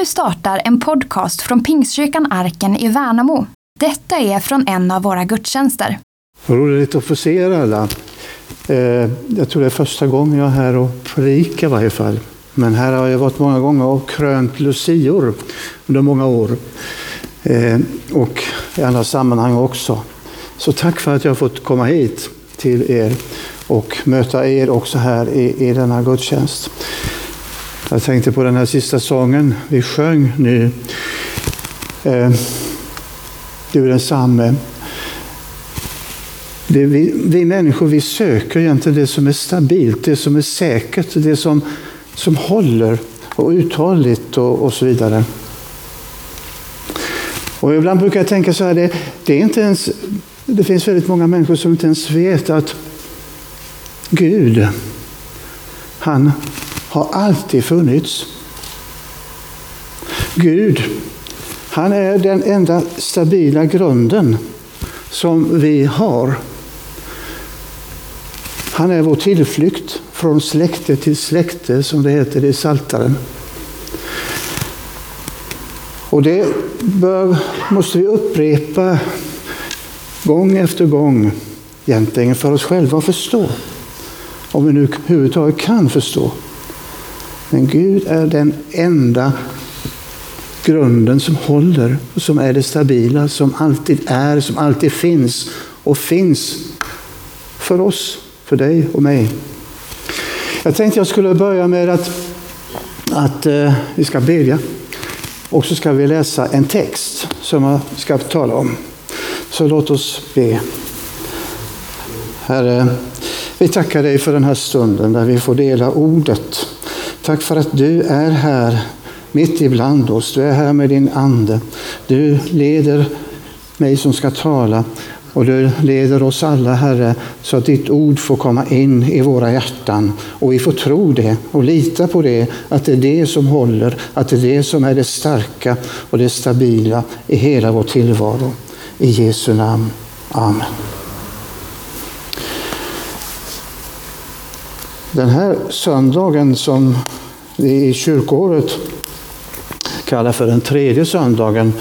Nu startar en podcast från Pingstkyrkan Arken i Värnamo. Detta är från en av våra gudstjänster. Vad roligt att få se er alla. Eh, jag tror det är första gången jag är här och predikar i varje fall. Men här har jag varit många gånger och krönt lucior under många år. Eh, och i andra sammanhang också. Så tack för att jag har fått komma hit till er och möta er också här i, i denna gudstjänst. Jag tänkte på den här sista sången vi sjöng nu. Eh, du är densamme. Det vi, vi människor vi söker egentligen det som är stabilt, det som är säkert, det som, som håller och uthålligt och, och så vidare. Och ibland brukar jag tänka så här, det, det, är inte ens, det finns väldigt många människor som inte ens vet att Gud, han har alltid funnits. Gud, han är den enda stabila grunden som vi har. Han är vår tillflykt från släkte till släkte, som det heter i Saltaren. Och det bör, måste vi upprepa gång efter gång egentligen för oss själva att förstå. Om vi nu överhuvudtaget kan förstå. Men Gud är den enda grunden som håller, som är det stabila, som alltid är, som alltid finns och finns för oss, för dig och mig. Jag tänkte jag skulle börja med att, att eh, vi ska bedja. Och så ska vi läsa en text som jag ska tala om. Så låt oss be. Herre, vi tackar dig för den här stunden där vi får dela ordet. Tack för att du är här mitt ibland oss. Du är här med din ande. Du leder mig som ska tala och du leder oss alla, Herre, så att ditt ord får komma in i våra hjärtan. Och vi får tro det och lita på det, att det är det som håller, att det är det som är det starka och det stabila i hela vår tillvaro. I Jesu namn. Amen. Den här söndagen som vi i kyrkåret kallar för den tredje söndagen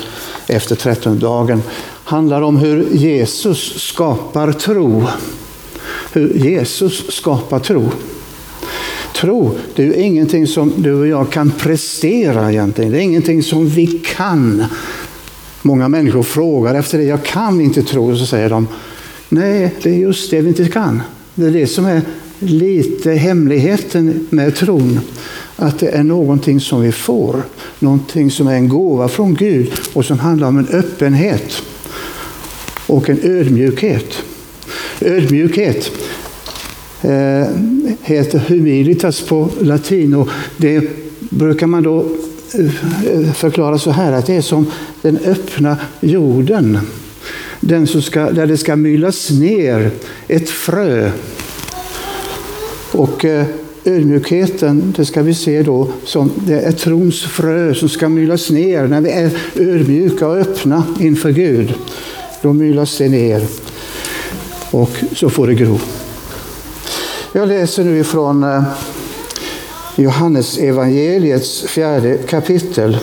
efter trettondagen handlar om hur Jesus skapar tro. Hur Jesus skapar tro. Tro, det är ju ingenting som du och jag kan prestera egentligen. Det är ingenting som vi kan. Många människor frågar efter det. Jag kan inte tro. Och så säger de, nej, det är just det vi inte kan. Det är det som är lite hemligheten med tron. Att det är någonting som vi får. Någonting som är en gåva från Gud och som handlar om en öppenhet och en ödmjukhet. Ödmjukhet eh, heter humilitas på latin och det brukar man då eh, förklara så här att det är som den öppna jorden. Den som ska, där det ska myllas ner ett frö. Och eh, ödmjukheten, det ska vi se då som det är trons frö som ska mylas ner när vi är ödmjuka och öppna inför Gud. Då mylas det ner och så får det gro. Jag läser nu ifrån eh, Johannes evangeliets fjärde kapitel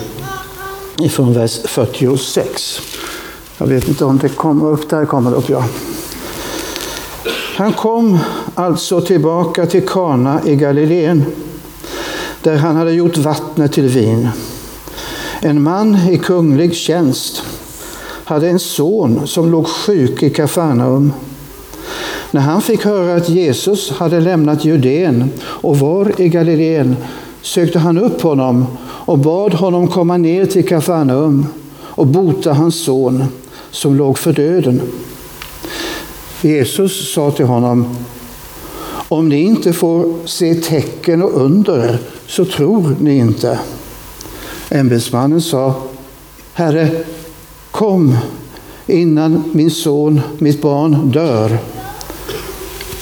ifrån vers 46. Jag vet inte om det kommer upp. Där kommer det upp, ja. Han kom alltså tillbaka till Kana i Galileen där han hade gjort vattnet till vin. En man i kunglig tjänst hade en son som låg sjuk i Kafarnaum. När han fick höra att Jesus hade lämnat Judeen och var i Galileen sökte han upp honom och bad honom komma ner till Kafarnaum och bota hans son som låg för döden. Jesus sa till honom, om ni inte får se tecken och under så tror ni inte. Ämbetsmannen sa, Herre, kom innan min son, mitt barn, dör.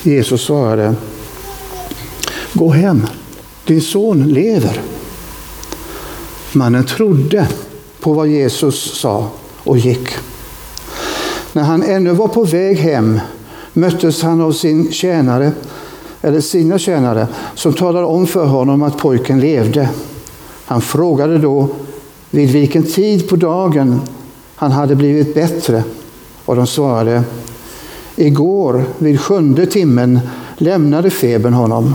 Jesus svarade, gå hem, din son lever. Mannen trodde på vad Jesus sa och gick. När han ännu var på väg hem möttes han av sin tjänare, eller sina tjänare som talade om för honom att pojken levde. Han frågade då, vid vilken tid på dagen han hade blivit bättre. Och de svarade, igår vid sjunde timmen lämnade febern honom.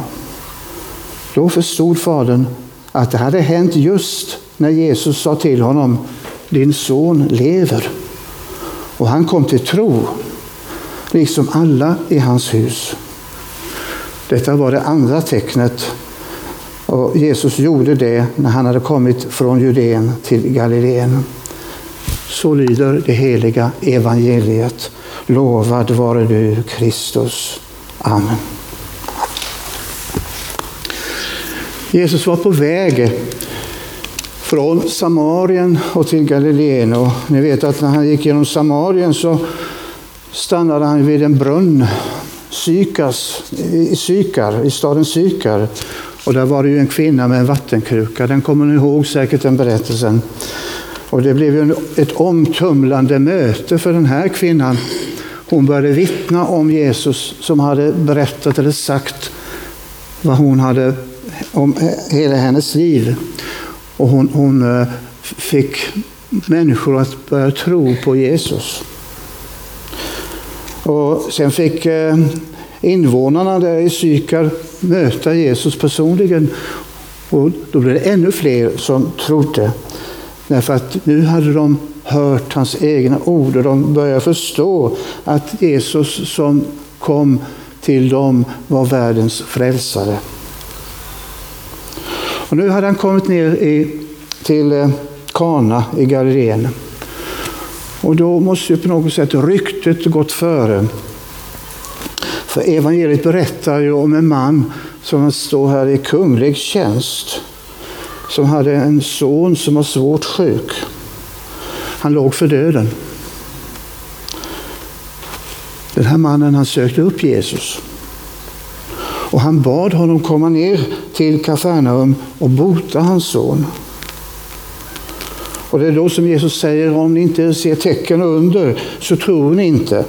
Då förstod fadern att det hade hänt just när Jesus sa till honom, din son lever. Och han kom till tro, liksom alla i hans hus. Detta var det andra tecknet och Jesus gjorde det när han hade kommit från Judeen till Galileen. Så lyder det heliga evangeliet. Lovad vare du, Kristus. Amen. Jesus var på väg från Samarien och till Galileen. Och ni vet att när han gick genom Samarien så stannade han vid en brunn, Sykas, i Sykar, i staden Sykar. Och där var det ju en kvinna med en vattenkruka. Den kommer ni ihåg säkert den berättelsen. Och det blev ju ett omtumlande möte för den här kvinnan. Hon började vittna om Jesus som hade berättat eller sagt vad hon hade om hela hennes liv. Och hon, hon eh, fick människor att börja tro på Jesus. Och sen fick eh, invånarna där i Sykar möta Jesus personligen. Och då blev det ännu fler som trodde. Därför att nu hade de hört hans egna ord och de började förstå att Jesus som kom till dem var världens frälsare. Och nu hade han kommit ner i, till eh, Kana i Galileen. Och då måste ju på något sätt ryktet gått före. För evangeliet berättar ju om en man som står här i kunglig tjänst. Som hade en son som var svårt sjuk. Han låg för döden. Den här mannen han sökte upp Jesus. Och han bad honom komma ner till Kafarnaum och bota hans son. Och det är då som Jesus säger, om ni inte ser tecken och under så tror ni inte.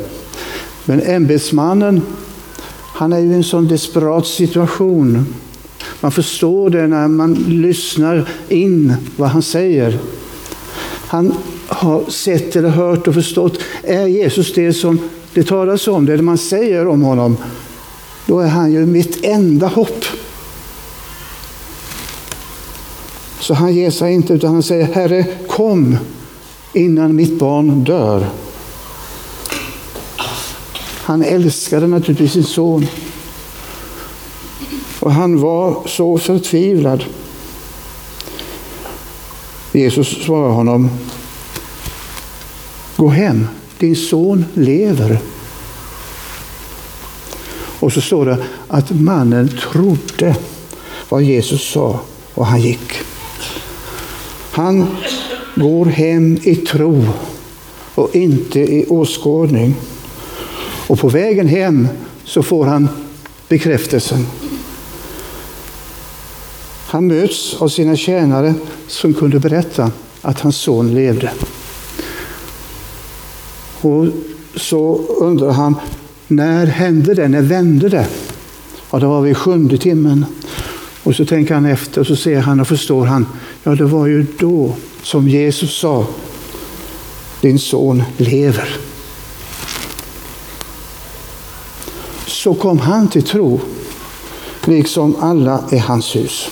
Men ämbetsmannen, han är ju i en sån desperat situation. Man förstår det när man lyssnar in vad han säger. Han har sett eller hört och förstått, är Jesus det som det talas om, det man säger om honom, då är han ju mitt enda hopp. Så han ger sig inte utan han säger Herre kom innan mitt barn dör. Han älskade naturligtvis sin son. Och han var så förtvivlad. Jesus svarar honom Gå hem, din son lever. Och så står det att mannen trodde vad Jesus sa och han gick. Han går hem i tro och inte i åskådning. Och på vägen hem så får han bekräftelsen. Han möts av sina tjänare som kunde berätta att hans son levde. Och så undrar han, när hände det? När vände det? Ja, det var vid sjunde timmen. Och så tänker han efter och så ser han och förstår han, ja det var ju då som Jesus sa, din son lever. Så kom han till tro, liksom alla i hans hus.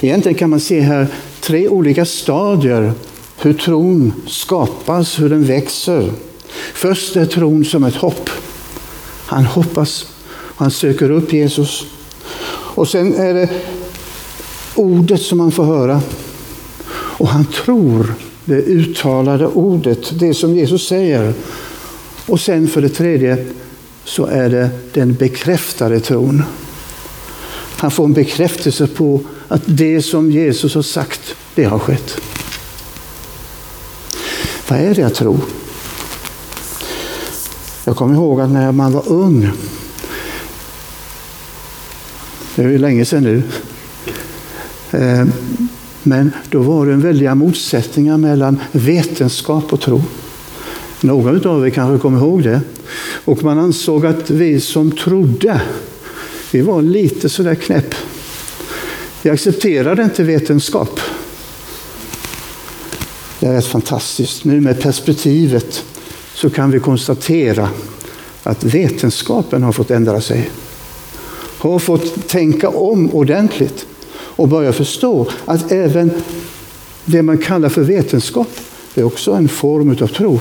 Egentligen kan man se här tre olika stadier hur tron skapas, hur den växer. Först är tron som ett hopp. Han hoppas, han söker upp Jesus. Och sen är det ordet som man får höra. Och han tror det uttalade ordet, det som Jesus säger. Och sen för det tredje så är det den bekräftade tron. Han får en bekräftelse på att det som Jesus har sagt, det har skett. Vad är det jag tror? Jag kommer ihåg att när man var ung, det är ju länge sedan nu, eh, men då var det en väldiga motsättningar mellan vetenskap och tro. Någon av er kanske kommer ihåg det. Och man ansåg att vi som trodde, vi var lite sådär knäpp. Vi accepterade inte vetenskap. Det är rätt fantastiskt. Nu med perspektivet så kan vi konstatera att vetenskapen har fått ändra sig. Har fått tänka om ordentligt och börja förstå att även det man kallar för vetenskap är också en form av tro.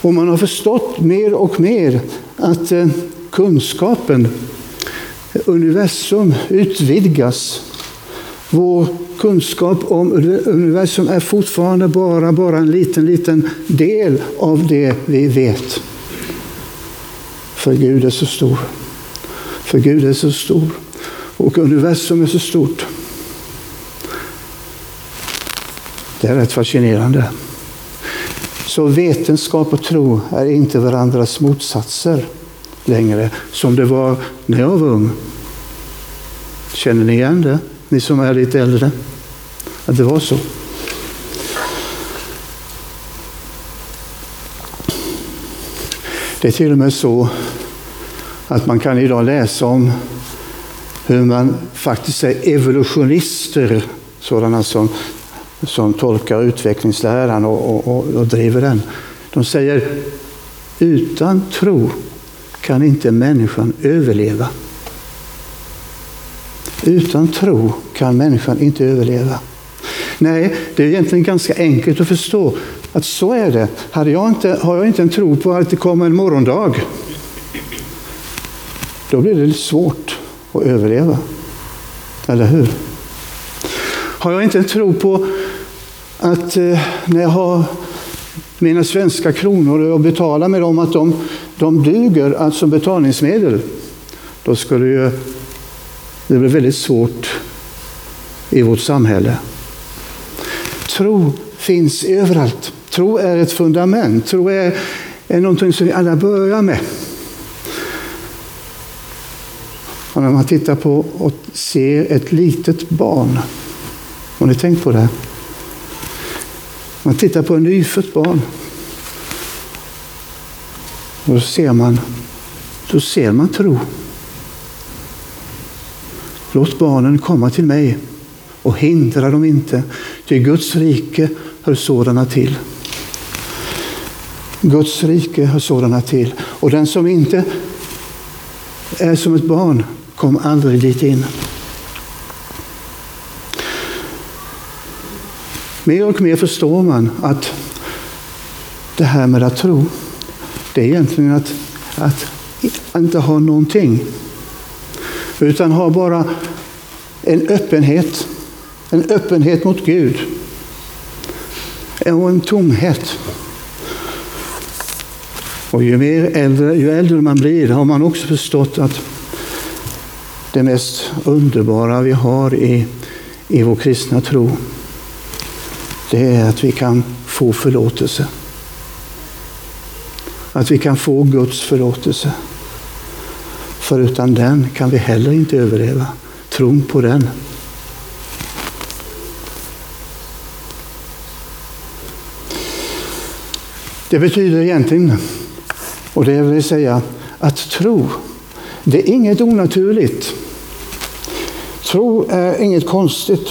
Och man har förstått mer och mer att eh, kunskapen, universum utvidgas. Vår kunskap om universum är fortfarande bara, bara en liten, liten del av det vi vet. För Gud är så stor. För Gud är så stor. Och universum är så stort. Det är rätt fascinerande. Så vetenskap och tro är inte varandras motsatser längre, som det var när jag var ung. Känner ni igen det, ni som är lite äldre? Att det var så. Det är till och med så att man kan idag läsa om hur man faktiskt är evolutionister, sådana som, som tolkar utvecklingsläran och, och, och driver den. De säger utan tro kan inte människan överleva. Utan tro kan människan inte överleva. Nej, det är egentligen ganska enkelt att förstå att så är det. Hade jag inte, har jag inte en tro på att det kommer en morgondag, då blir det lite svårt att överleva. Eller hur? Har jag inte en tro på att eh, när jag har mina svenska kronor och jag betalar med dem, att de, de duger alltså betalningsmedel, då skulle ju det bli väldigt svårt i vårt samhälle. Tro finns överallt. Tro är ett fundament. Tro är, är någonting som vi alla börjar med. Och när man tittar på och ser ett litet barn, har ni tänkt på det? Man tittar på en nyfött barn. Och då ser man, då ser man tro. Låt barnen komma till mig och hindra dem inte, ty Guds rike hör sådana till. Guds rike hör sådana till. Och den som inte är som ett barn kom aldrig dit in. Mer och mer förstår man att det här med att tro, det är egentligen att, att inte ha någonting. Utan ha bara en öppenhet. En öppenhet mot Gud. Och en tomhet. Och ju, mer äldre, ju äldre man blir har man också förstått att det mest underbara vi har i, i vår kristna tro, det är att vi kan få förlåtelse. Att vi kan få Guds förlåtelse. För utan den kan vi heller inte överleva. Tron på den. Det betyder egentligen, och det vill säga att tro, det är inget onaturligt. Tro är inget konstigt.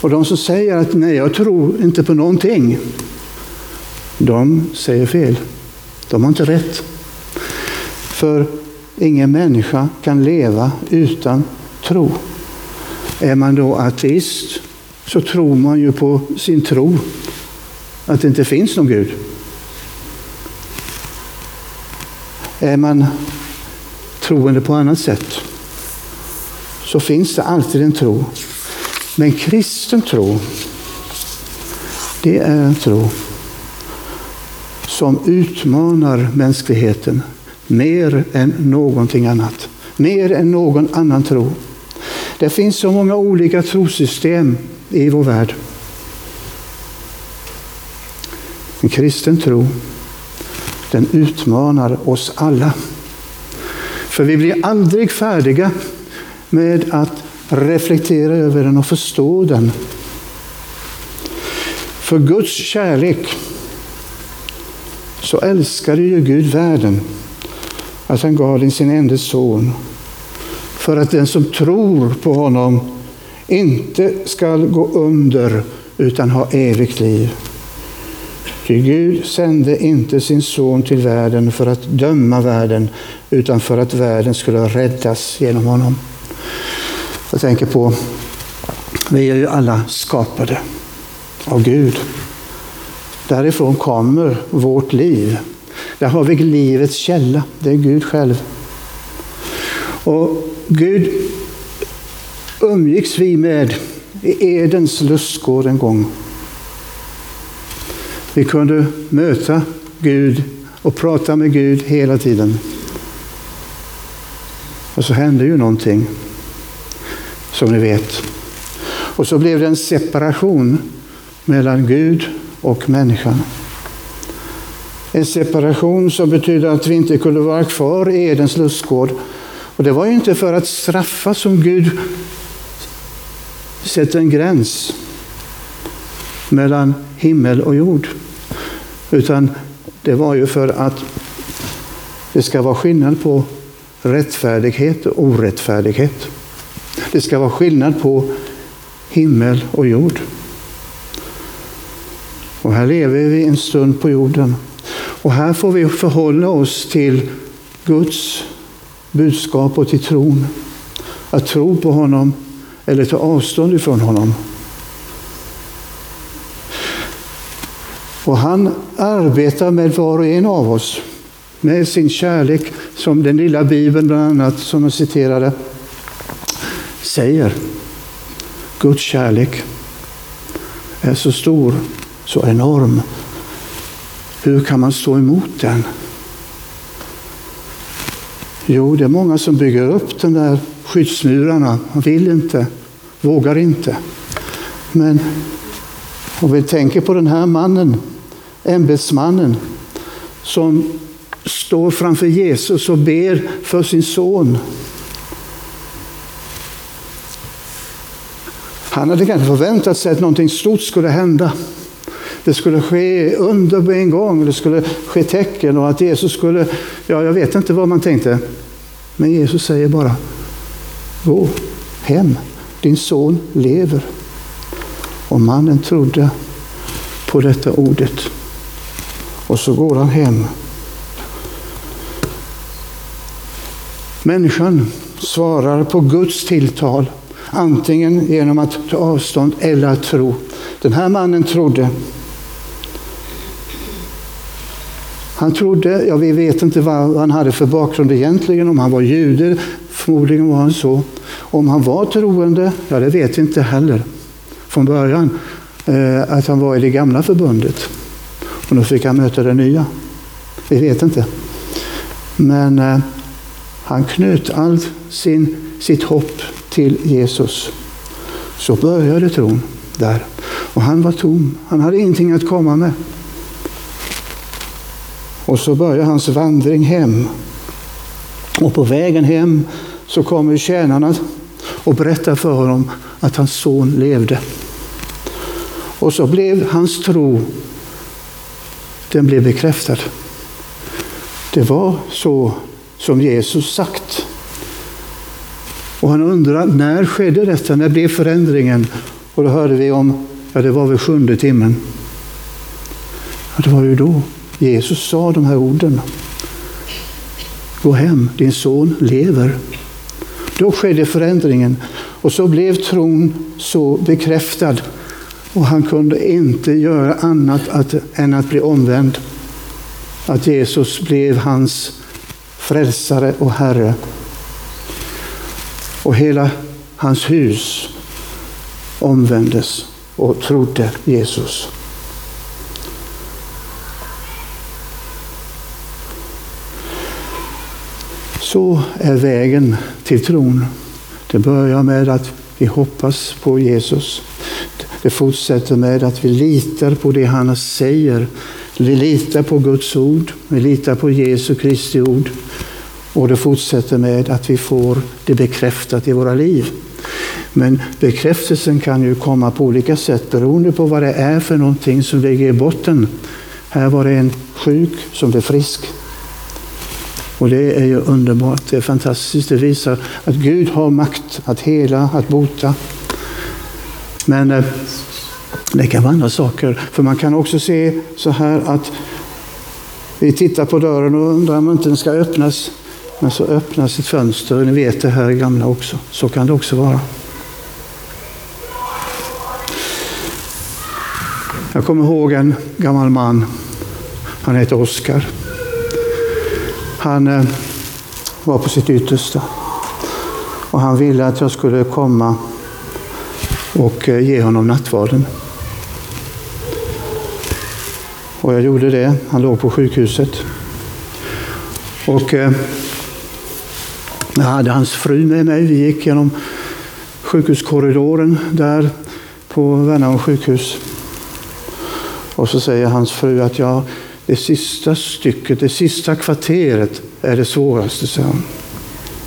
Och de som säger att nej, jag tror inte på någonting, de säger fel. De har inte rätt. För ingen människa kan leva utan tro. Är man då ateist så tror man ju på sin tro att det inte finns någon Gud. Är man troende på annat sätt så finns det alltid en tro. Men kristen tro, det är en tro som utmanar mänskligheten mer än någonting annat. Mer än någon annan tro. Det finns så många olika trosystem i vår värld. En kristen tro, den utmanar oss alla. För vi blir aldrig färdiga med att reflektera över den och förstå den. För Guds kärlek så älskade ju Gud världen att han gav sin enda son för att den som tror på honom inte skall gå under utan ha evigt liv. Ty Gud sände inte sin son till världen för att döma världen, utan för att världen skulle räddas genom honom. Jag tänker på, vi är ju alla skapade av Gud. Därifrån kommer vårt liv. Där har vi livets källa, det är Gud själv. Och Gud umgicks vi med i Edens lustgård en gång. Vi kunde möta Gud och prata med Gud hela tiden. Och så hände ju någonting, som ni vet. Och så blev det en separation mellan Gud och människan. En separation som betydde att vi inte kunde vara kvar i Edens lustgård. Och det var ju inte för att straffa som Gud sätter en gräns mellan himmel och jord. Utan det var ju för att det ska vara skillnad på rättfärdighet och orättfärdighet. Det ska vara skillnad på himmel och jord. Och här lever vi en stund på jorden. Och här får vi förhålla oss till Guds budskap och till tron. Att tro på honom eller ta avstånd ifrån honom. Och han arbetar med var och en av oss. Med sin kärlek, som den lilla bibeln bland annat, som jag citerade, säger. Guds kärlek är så stor, så enorm. Hur kan man stå emot den? Jo, det är många som bygger upp de där skyddsmurarna. Man vill inte, vågar inte. Men om vi tänker på den här mannen, ämbetsmannen, som står framför Jesus och ber för sin son. Han hade kanske förväntat sig att någonting stort skulle hända. Det skulle ske under på en gång, det skulle ske tecken och att Jesus skulle, ja jag vet inte vad man tänkte. Men Jesus säger bara, gå hem, din son lever. Och mannen trodde på detta ordet. Och så går han hem. Människan svarar på Guds tilltal, antingen genom att ta avstånd eller att tro. Den här mannen trodde. Han trodde, ja vi vet inte vad han hade för bakgrund egentligen, om han var jude, förmodligen var han så. Om han var troende, ja det vet vi inte heller från början, eh, att han var i det gamla förbundet. Och nu fick han möta det nya. Vi vet inte. Men eh, han knöt allt sin, sitt hopp till Jesus. Så började tron där. Och han var tom. Han hade ingenting att komma med. Och så börjar hans vandring hem. Och på vägen hem så kommer tjänarna och berättar för honom att hans son levde. Och så blev hans tro, den blev bekräftad. Det var så som Jesus sagt. Och han undrar, när skedde detta? När blev förändringen? Och då hörde vi om, ja det var vid sjunde timmen. Ja, det var ju då Jesus sa de här orden. Gå hem, din son lever. Då skedde förändringen och så blev tron så bekräftad och han kunde inte göra annat att, än att bli omvänd. Att Jesus blev hans frälsare och Herre. Och hela hans hus omvändes och trodde Jesus. Så är vägen till tron. Det börjar med att vi hoppas på Jesus. Det fortsätter med att vi litar på det han säger. Vi litar på Guds ord. Vi litar på Jesu Kristi ord. Och det fortsätter med att vi får det bekräftat i våra liv. Men bekräftelsen kan ju komma på olika sätt beroende på vad det är för någonting som ligger i botten. Här var det en sjuk som blev frisk. Och det är ju underbart, det är fantastiskt. Det visar att Gud har makt att hela, att bota. Men eh, det kan vara andra saker. För man kan också se så här att vi tittar på dörren och undrar om inte den ska öppnas. Men så öppnas ett fönster. Ni vet det här gamla också. Så kan det också vara. Jag kommer ihåg en gammal man. Han heter Oskar. Han eh, var på sitt yttersta. Och han ville att jag skulle komma och eh, ge honom nattvarden. Och jag gjorde det. Han låg på sjukhuset. Och eh, jag hade hans fru med mig. Vi gick genom sjukhuskorridoren där på Värnamo sjukhus. Och så säger hans fru att ja, det sista stycket, det sista kvarteret är det svåraste, säger hon.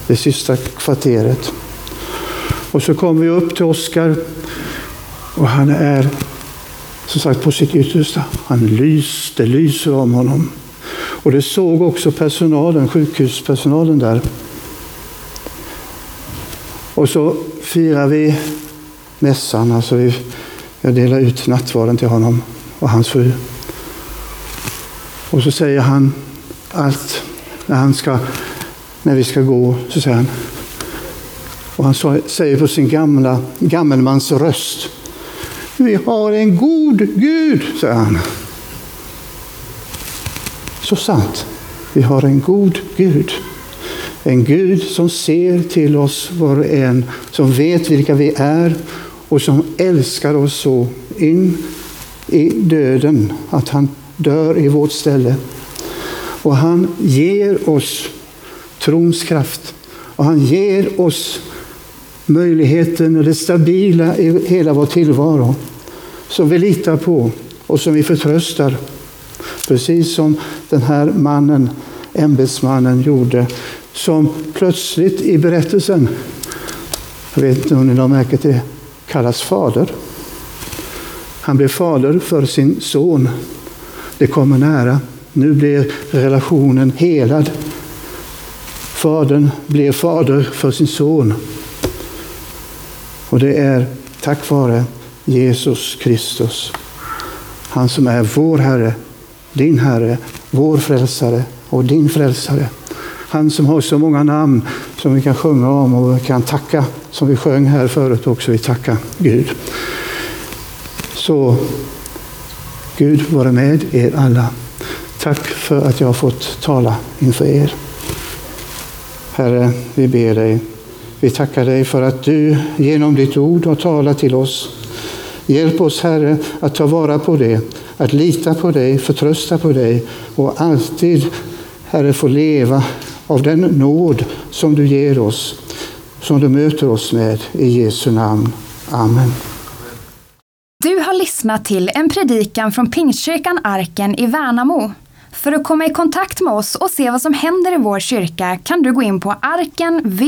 Det sista kvarteret. Och så kom vi upp till Oskar och han är som sagt på sitt yttersta. Han lyste, lyser om honom. Och det såg också personalen, sjukhuspersonalen där. Och så firar vi mässan, alltså vi, jag delar ut nattvarden till honom och hans fru. Och så säger han allt när, han ska, när vi ska gå, så säger han. Och han säger på sin gamla, gammelmans röst. Vi har en god Gud, säger han. Så sant. Vi har en god Gud. En Gud som ser till oss var och en, som vet vilka vi är och som älskar oss så in i döden, att han dör i vårt ställe. Och han ger oss trons kraft och han ger oss möjligheten, och det stabila i hela vår tillvaro som vi litar på och som vi förtröstar. Precis som den här mannen, ämbetsmannen, gjorde som plötsligt i berättelsen, jag vet inte om ni har märkt det, kallas fader. Han blev fader för sin son. Det kommer nära. Nu blir relationen helad. Fadern blir fader för sin son. Och det är tack vare Jesus Kristus. Han som är vår Herre, din Herre, vår frälsare och din frälsare. Han som har så många namn som vi kan sjunga om och kan tacka, som vi sjöng här förut också. Vi tackar Gud. Så Gud vare med er alla. Tack för att jag har fått tala inför er. Herre, vi ber dig. Vi tackar dig för att du genom ditt ord har talat till oss. Hjälp oss Herre att ta vara på det, att lita på dig, förtrösta på dig och alltid Herre få leva av den nåd som du ger oss, som du möter oss med. I Jesu namn. Amen. Du har lyssnat till en predikan från Pingstkyrkan Arken i Värnamo. För att komma i kontakt med oss och se vad som händer i vår kyrka kan du gå in på arkenvmo.se.